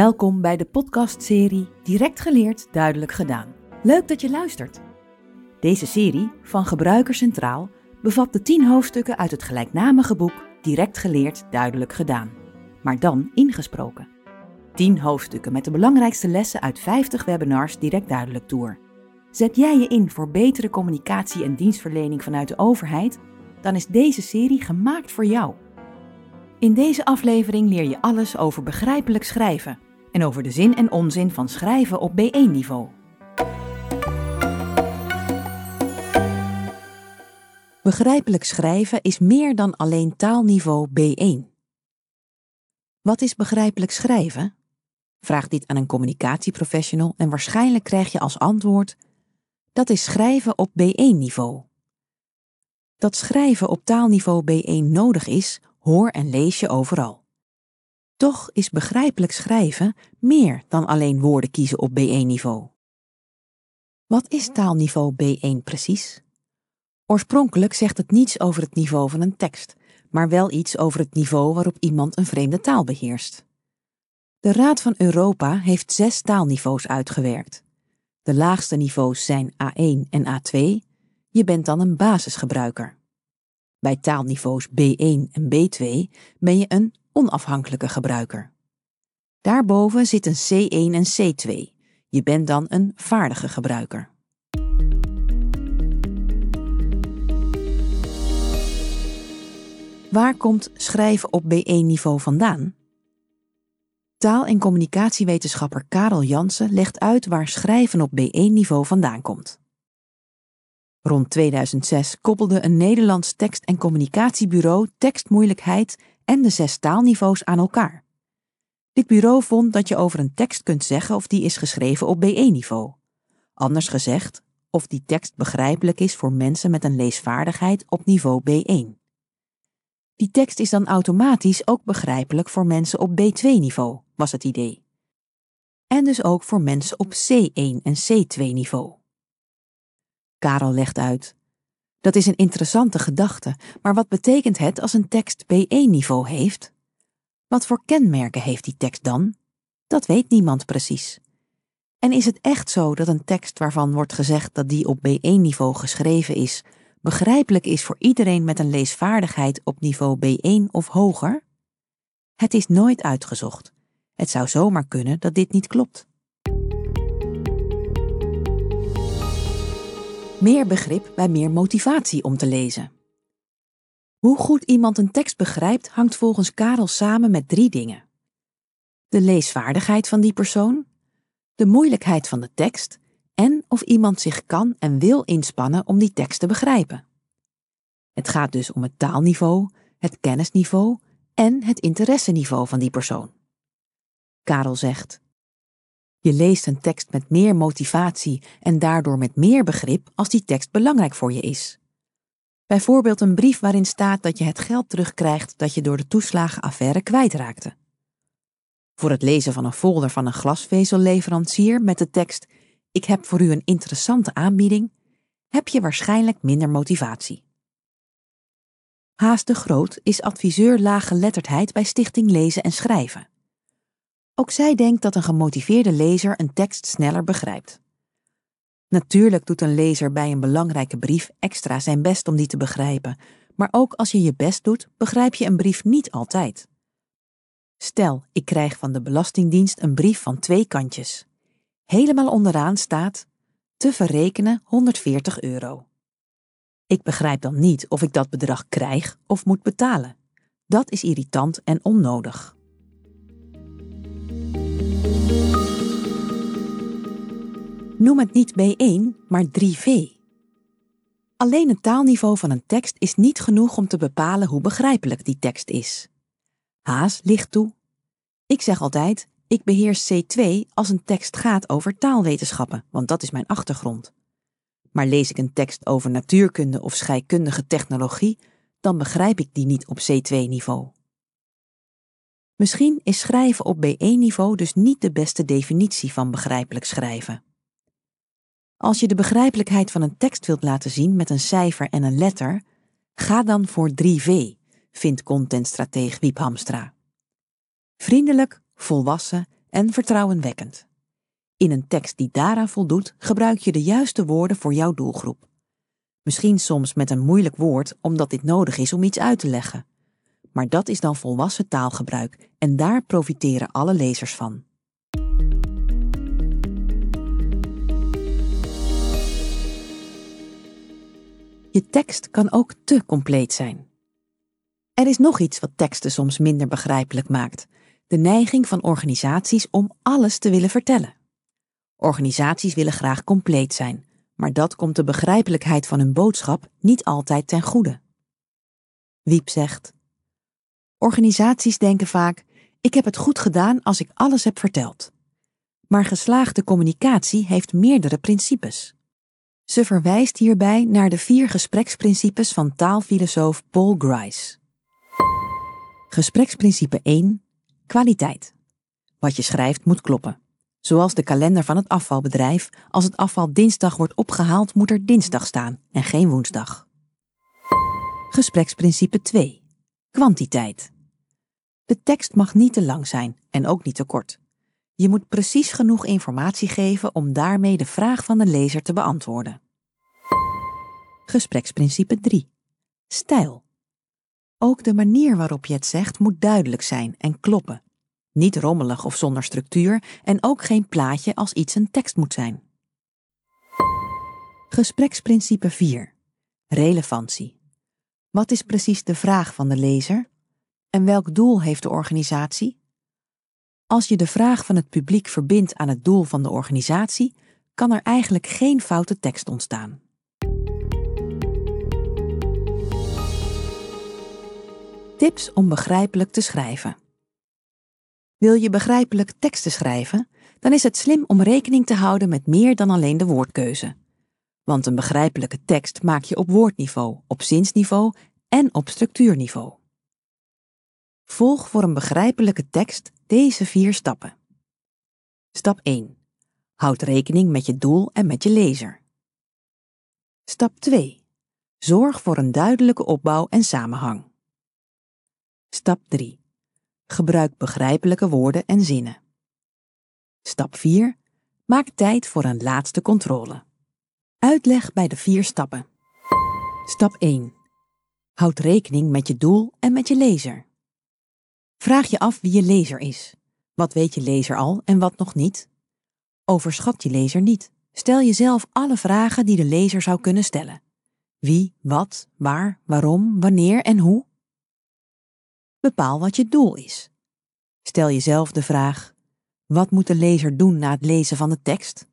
Welkom bij de podcastserie Direct geleerd, duidelijk gedaan. Leuk dat je luistert. Deze serie van Gebruiker Centraal bevat de 10 hoofdstukken uit het gelijknamige boek Direct geleerd, duidelijk gedaan, maar dan ingesproken. 10 hoofdstukken met de belangrijkste lessen uit 50 webinars Direct Duidelijk Tour. Zet jij je in voor betere communicatie en dienstverlening vanuit de overheid? Dan is deze serie gemaakt voor jou. In deze aflevering leer je alles over begrijpelijk schrijven en over de zin en onzin van schrijven op B1-niveau. Begrijpelijk schrijven is meer dan alleen taalniveau B1. Wat is begrijpelijk schrijven? Vraag dit aan een communicatieprofessional en waarschijnlijk krijg je als antwoord: dat is schrijven op B1-niveau. Dat schrijven op taalniveau B1 nodig is, hoor en lees je overal. Toch is begrijpelijk schrijven meer dan alleen woorden kiezen op B1-niveau. Wat is taalniveau B1 precies? Oorspronkelijk zegt het niets over het niveau van een tekst, maar wel iets over het niveau waarop iemand een vreemde taal beheerst. De Raad van Europa heeft zes taalniveaus uitgewerkt. De laagste niveaus zijn A1 en A2. Je bent dan een basisgebruiker. Bij taalniveaus B1 en B2 ben je een onafhankelijke gebruiker. Daarboven zit een C1 en C2. Je bent dan een vaardige gebruiker. Waar komt schrijven op B1-niveau vandaan? Taal- en communicatiewetenschapper Karel Jansen legt uit waar schrijven op B1-niveau vandaan komt. Rond 2006 koppelde een Nederlands tekst- en communicatiebureau tekstmoeilijkheid en de zes taalniveaus aan elkaar. Dit bureau vond dat je over een tekst kunt zeggen of die is geschreven op B1-niveau. Anders gezegd, of die tekst begrijpelijk is voor mensen met een leesvaardigheid op niveau B1. Die tekst is dan automatisch ook begrijpelijk voor mensen op B2-niveau, was het idee. En dus ook voor mensen op C1 en C2-niveau. Karel legt uit. Dat is een interessante gedachte, maar wat betekent het als een tekst B1-niveau heeft? Wat voor kenmerken heeft die tekst dan? Dat weet niemand precies. En is het echt zo dat een tekst waarvan wordt gezegd dat die op B1-niveau geschreven is, begrijpelijk is voor iedereen met een leesvaardigheid op niveau B1 of hoger? Het is nooit uitgezocht. Het zou zomaar kunnen dat dit niet klopt. Meer begrip bij meer motivatie om te lezen. Hoe goed iemand een tekst begrijpt hangt volgens Karel samen met drie dingen. De leesvaardigheid van die persoon, de moeilijkheid van de tekst en of iemand zich kan en wil inspannen om die tekst te begrijpen. Het gaat dus om het taalniveau, het kennisniveau en het interesseniveau van die persoon. Karel zegt: Je leest een tekst met meer motivatie en daardoor met meer begrip als die tekst belangrijk voor je is. Bijvoorbeeld een brief waarin staat dat je het geld terugkrijgt dat je door de toeslagenaffaire kwijtraakte. Voor het lezen van een folder van een glasvezelleverancier met de tekst ik heb voor u een interessante aanbieding, heb je waarschijnlijk minder motivatie. Haas de Groot is adviseur laaggeletterdheid bij Stichting Lezen en Schrijven. Ook zij denkt dat een gemotiveerde lezer een tekst sneller begrijpt. Natuurlijk doet een lezer bij een belangrijke brief extra zijn best om die te begrijpen, maar ook als je je best doet, begrijp je een brief niet altijd. Stel, ik krijg van de Belastingdienst een brief van twee kantjes. Helemaal onderaan staat te verrekenen 140 euro. Ik begrijp dan niet of ik dat bedrag krijg of moet betalen. Dat is irritant en onnodig. Noem het niet B1, maar 3V. Alleen het taalniveau van een tekst is niet genoeg om te bepalen hoe begrijpelijk die tekst is. Haas ligt toe. Ik zeg altijd: ik beheers C2 als een tekst gaat over taalwetenschappen, want dat is mijn achtergrond. Maar lees ik een tekst over natuurkunde of scheikundige technologie, dan begrijp ik die niet op C2-niveau. Misschien is schrijven op B1-niveau dus niet de beste definitie van begrijpelijk schrijven. Als je de begrijpelijkheid van een tekst wilt laten zien met een cijfer en een letter, ga dan voor 3V, vindt contentstratege Wiep Hamstra. Vriendelijk, volwassen en vertrouwenwekkend. In een tekst die daaraan voldoet, gebruik je de juiste woorden voor jouw doelgroep. Misschien soms met een moeilijk woord, omdat dit nodig is om iets uit te leggen. Maar dat is dan volwassen taalgebruik en daar profiteren alle lezers van. Je tekst kan ook te compleet zijn. Er is nog iets wat teksten soms minder begrijpelijk maakt: de neiging van organisaties om alles te willen vertellen. Organisaties willen graag compleet zijn, maar dat komt de begrijpelijkheid van hun boodschap niet altijd ten goede. Wiep zegt: Organisaties denken vaak: ik heb het goed gedaan als ik alles heb verteld. Maar geslaagde communicatie heeft meerdere principes. Ze verwijst hierbij naar de vier gespreksprincipes van taalfilosoof Paul Grice. Gespreksprincipe 1: kwaliteit. Wat je schrijft moet kloppen. Zoals de kalender van het afvalbedrijf, als het afval dinsdag wordt opgehaald, moet er dinsdag staan en geen woensdag. Gespreksprincipe 2: kwantiteit. De tekst mag niet te lang zijn en ook niet te kort. Je moet precies genoeg informatie geven om daarmee de vraag van de lezer te beantwoorden. Gespreksprincipe 3. Stijl. Ook de manier waarop je het zegt moet duidelijk zijn en kloppen. Niet rommelig of zonder structuur en ook geen plaatje als iets een tekst moet zijn. Gespreksprincipe 4. Relevantie. Wat is precies de vraag van de lezer? En welk doel heeft de organisatie? Als je de vraag van het publiek verbindt aan het doel van de organisatie, kan er eigenlijk geen foute tekst ontstaan. Tips om begrijpelijk te schrijven. Wil je begrijpelijk teksten schrijven, dan is het slim om rekening te houden met meer dan alleen de woordkeuze. Want een begrijpelijke tekst maak je op woordniveau, op zinsniveau en op structuurniveau. Volg voor een begrijpelijke tekst deze vier stappen. Stap 1. Houd rekening met je doel en met je lezer. Stap 2. Zorg voor een duidelijke opbouw en samenhang. Stap 3. Gebruik begrijpelijke woorden en zinnen. Stap 4. Maak tijd voor een laatste controle. Uitleg bij de vier stappen. Stap 1. Houd rekening met je doel en met je lezer. Vraag je af wie je lezer is. Wat weet je lezer al en wat nog niet? Overschat je lezer niet. Stel jezelf alle vragen die de lezer zou kunnen stellen. Wie, wat, waar, waarom, wanneer en hoe? Bepaal wat je doel is. Stel jezelf de vraag: wat moet de lezer doen na het lezen van de tekst?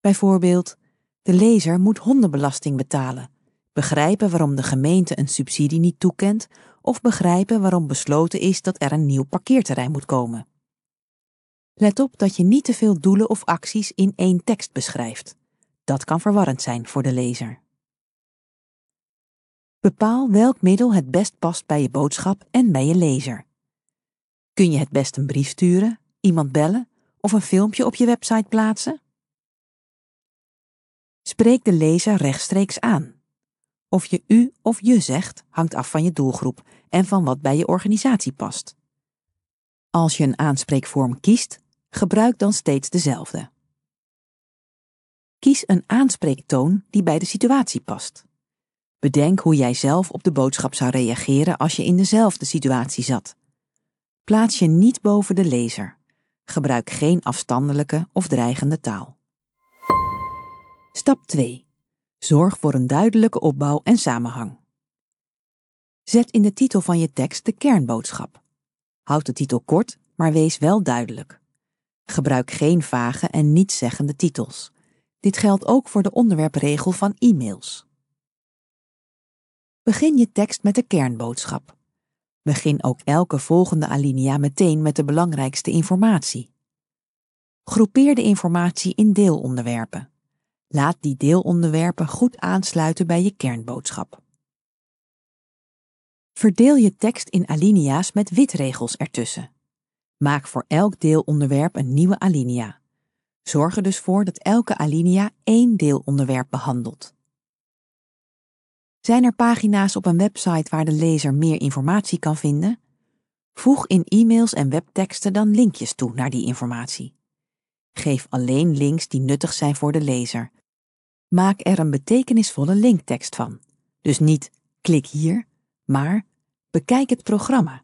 Bijvoorbeeld, de lezer moet hondenbelasting betalen, begrijpen waarom de gemeente een subsidie niet toekent of begrijpen waarom besloten is dat er een nieuw parkeerterrein moet komen. Let op dat je niet te veel doelen of acties in één tekst beschrijft. Dat kan verwarrend zijn voor de lezer. Bepaal welk middel het best past bij je boodschap en bij je lezer. Kun je het best een brief sturen, iemand bellen of een filmpje op je website plaatsen? Spreek de lezer rechtstreeks aan. Of je u of je zegt hangt af van je doelgroep en van wat bij je organisatie past. Als je een aanspreekvorm kiest, gebruik dan steeds dezelfde. Kies een aanspreektoon die bij de situatie past. Bedenk hoe jij zelf op de boodschap zou reageren als je in dezelfde situatie zat. Plaats je niet boven de lezer. Gebruik geen afstandelijke of dreigende taal. Stap 2. Zorg voor een duidelijke opbouw en samenhang. Zet in de titel van je tekst de kernboodschap. Houd de titel kort, maar wees wel duidelijk. Gebruik geen vage en nietszeggende titels. Dit geldt ook voor de onderwerpregel van e-mails. Begin je tekst met de kernboodschap. Begin ook elke volgende alinea meteen met de belangrijkste informatie. Groepeer de informatie in deelonderwerpen. Laat die deelonderwerpen goed aansluiten bij je kernboodschap. Verdeel je tekst in alinea's met witregels ertussen. Maak voor elk deelonderwerp een nieuwe alinea. Zorg er dus voor dat elke alinea één deelonderwerp behandelt. Zijn er pagina's op een website waar de lezer meer informatie kan vinden? Voeg in e-mails en webteksten dan linkjes toe naar die informatie. Geef alleen links die nuttig zijn voor de lezer. Maak er een betekenisvolle linktekst van. Dus niet klik hier, maar bekijk het programma.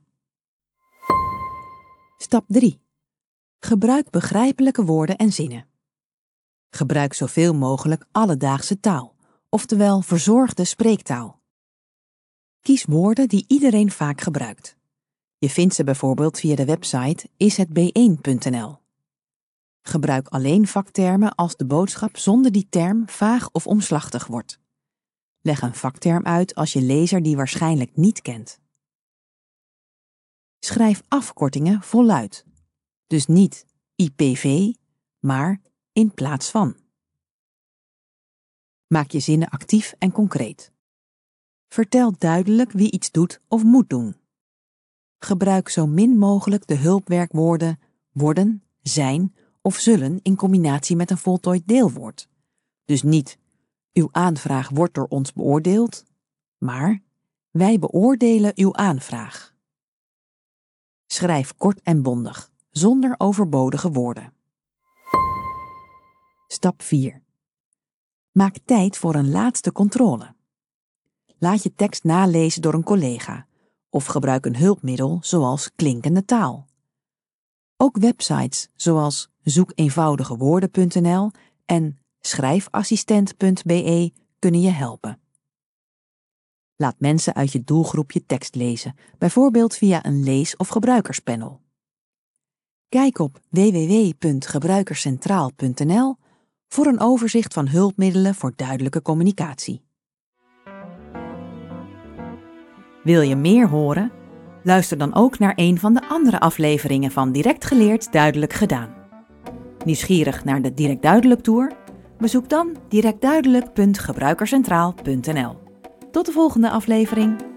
Stap 3. Gebruik begrijpelijke woorden en zinnen. Gebruik zoveel mogelijk alledaagse taal, oftewel verzorgde spreektaal. Kies woorden die iedereen vaak gebruikt. Je vindt ze bijvoorbeeld via de website ishetb1.nl. Gebruik alleen vaktermen als de boodschap zonder die term vaag of omslachtig wordt. Leg een vakterm uit als je lezer die waarschijnlijk niet kent. Schrijf afkortingen voluit. Dus niet IPV, maar in plaats van. Maak je zinnen actief en concreet. Vertel duidelijk wie iets doet of moet doen. Gebruik zo min mogelijk de hulpwerkwoorden worden, zijn of zullen in combinatie met een voltooid deelwoord. Dus niet uw aanvraag wordt door ons beoordeeld, maar wij beoordelen uw aanvraag. Schrijf kort en bondig, zonder overbodige woorden. Stap 4. Maak tijd voor een laatste controle. Laat je tekst nalezen door een collega of gebruik een hulpmiddel zoals klinkende taal. Ook websites zoals zoekeenvoudigewoorden.nl en schrijfassistent.be kunnen je helpen. Laat mensen uit je doelgroep je tekst lezen, bijvoorbeeld via een lees- of gebruikerspanel. Kijk op www.gebruikerscentraal.nl voor een overzicht van hulpmiddelen voor duidelijke communicatie. Wil je meer horen? Luister dan ook naar een van de andere afleveringen van Direct Geleerd Duidelijk Gedaan. Nieuwsgierig naar de Direct Duidelijk Tour? Bezoek dan directduidelijk.gebruikerscentraal.nl. Tot de volgende aflevering.